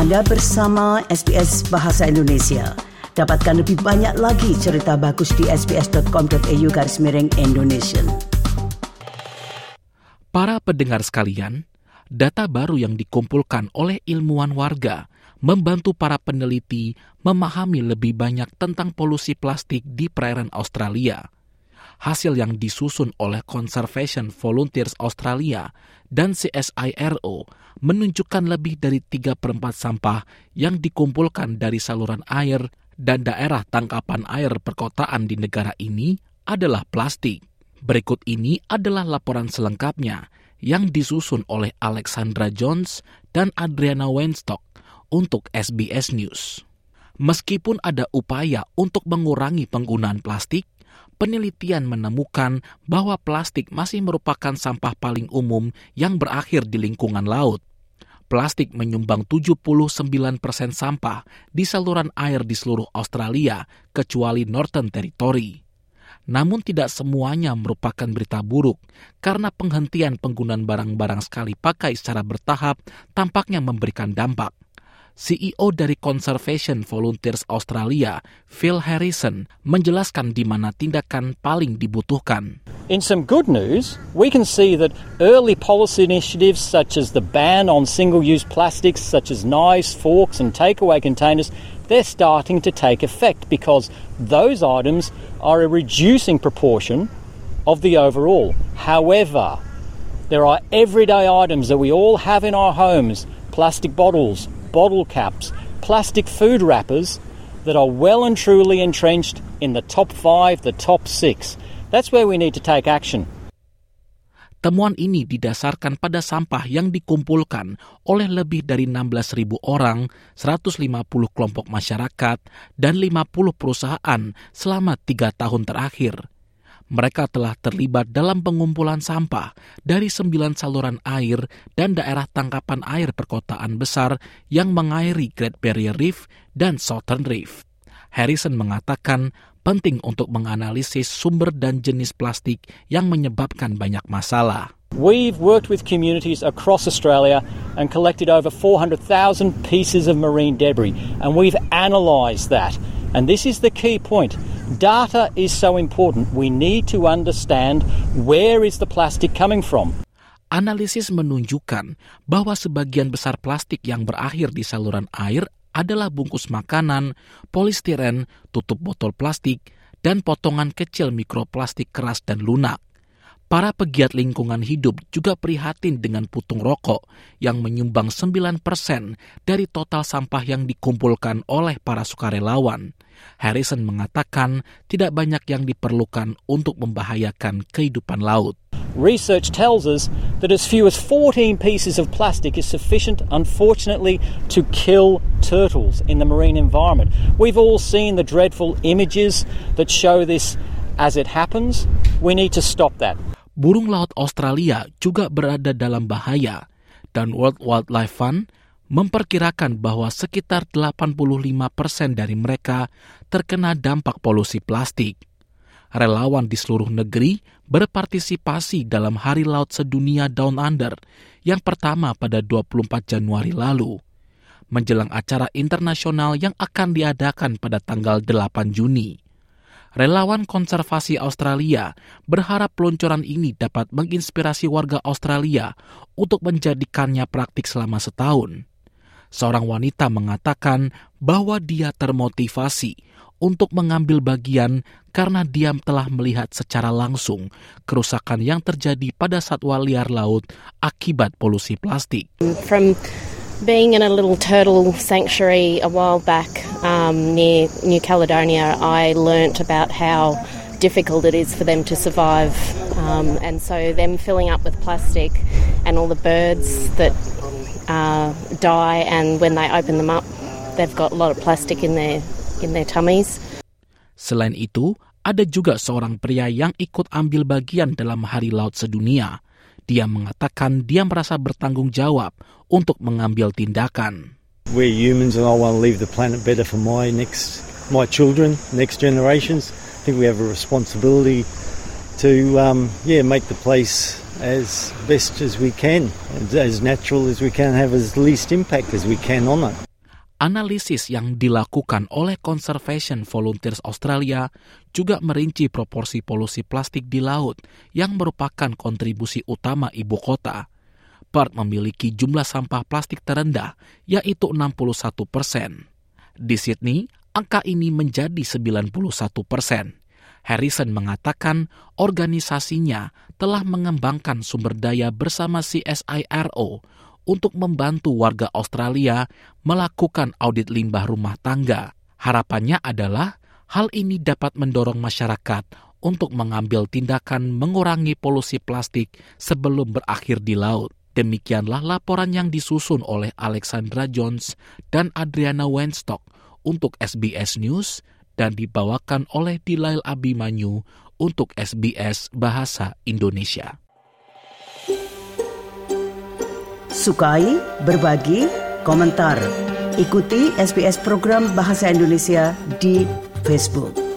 Anda bersama SBS Bahasa Indonesia. Dapatkan lebih banyak lagi cerita bagus di sbs.com.au garis miring Indonesia. Para pendengar sekalian, data baru yang dikumpulkan oleh ilmuwan warga membantu para peneliti memahami lebih banyak tentang polusi plastik di perairan Australia. Hasil yang disusun oleh Conservation Volunteers Australia dan CSIRO menunjukkan lebih dari 3 per 4 sampah yang dikumpulkan dari saluran air dan daerah tangkapan air perkotaan di negara ini adalah plastik. Berikut ini adalah laporan selengkapnya yang disusun oleh Alexandra Jones dan Adriana Weinstock untuk SBS News. Meskipun ada upaya untuk mengurangi penggunaan plastik, penelitian menemukan bahwa plastik masih merupakan sampah paling umum yang berakhir di lingkungan laut plastik menyumbang 79 persen sampah di saluran air di seluruh Australia, kecuali Northern Territory. Namun tidak semuanya merupakan berita buruk, karena penghentian penggunaan barang-barang sekali pakai secara bertahap tampaknya memberikan dampak. CEO dari Conservation Volunteers Australia, Phil Harrison, menjelaskan di mana tindakan paling dibutuhkan. In some good news, we can see that early policy initiatives such as the ban on single-use plastics such as knives, forks and takeaway containers, they're starting to take effect because those items are a reducing proportion of the overall. However, there are everyday items that we all have in our homes, plastic bottles, bottle caps, plastic food wrappers that are well and truly entrenched in the top five, the top six. That's where we need to take action. Temuan ini didasarkan pada sampah yang dikumpulkan oleh lebih dari 16.000 orang, 150 kelompok masyarakat, dan 50 perusahaan selama tiga tahun terakhir mereka telah terlibat dalam pengumpulan sampah dari sembilan saluran air dan daerah tangkapan air perkotaan besar yang mengairi Great Barrier Reef dan Southern Reef. Harrison mengatakan penting untuk menganalisis sumber dan jenis plastik yang menyebabkan banyak masalah. We've worked with communities across Australia and collected over 400,000 pieces of marine debris, and we've analysed that. And this is the key point. Data is so important. We need to understand where is the plastic coming from. Analisis menunjukkan bahwa sebagian besar plastik yang berakhir di saluran air adalah bungkus makanan, polistiren, tutup botol plastik, dan potongan kecil mikroplastik keras dan lunak. Para pegiat lingkungan hidup juga prihatin dengan putung rokok yang menyumbang 9% dari total sampah yang dikumpulkan oleh para sukarelawan. Harrison mengatakan tidak banyak yang diperlukan untuk membahayakan kehidupan laut. Research tells us that as few as 14 pieces of plastic is sufficient, unfortunately, to kill turtles in the marine environment. We've all seen the dreadful images that show this as it happens. We need to stop that burung laut Australia juga berada dalam bahaya dan World Wildlife Fund memperkirakan bahwa sekitar 85 persen dari mereka terkena dampak polusi plastik. Relawan di seluruh negeri berpartisipasi dalam Hari Laut Sedunia Down Under yang pertama pada 24 Januari lalu, menjelang acara internasional yang akan diadakan pada tanggal 8 Juni relawan konservasi Australia berharap peluncuran ini dapat menginspirasi warga Australia untuk menjadikannya praktik selama setahun. Seorang wanita mengatakan bahwa dia termotivasi untuk mengambil bagian karena dia telah melihat secara langsung kerusakan yang terjadi pada satwa liar laut akibat polusi plastik. From being in a little turtle sanctuary a while back um, near New Caledonia, I learnt about how difficult it is for them to survive. Um, and so, them filling up with plastic and all the birds that uh, die, and when they open them up, they've got a lot of plastic in their, in their tummies. Selain itu, ada juga seorang pria yang ikut ambil bagian dalam Hari Laut Sedunia. Dia mengatakan dia merasa bertanggung jawab untuk mengambil tindakan. We're humans and I want to leave the planet better for my next my children, next generations. I think we have a responsibility to um, yeah make the place as best as we can, as natural as we can, have as least impact as we can on it. Analisis yang dilakukan oleh Conservation Volunteers Australia juga merinci proporsi polusi plastik di laut yang merupakan kontribusi utama ibu kota. Perth memiliki jumlah sampah plastik terendah, yaitu 61 persen. Di Sydney, angka ini menjadi 91 persen. Harrison mengatakan organisasinya telah mengembangkan sumber daya bersama CSIRO untuk membantu warga Australia melakukan audit limbah rumah tangga. Harapannya adalah hal ini dapat mendorong masyarakat untuk mengambil tindakan mengurangi polusi plastik sebelum berakhir di laut. Demikianlah laporan yang disusun oleh Alexandra Jones dan Adriana Wenstock untuk SBS News dan dibawakan oleh Dilail Abimanyu untuk SBS Bahasa Indonesia. Sukai, berbagi, komentar. Ikuti SBS program Bahasa Indonesia di Facebook.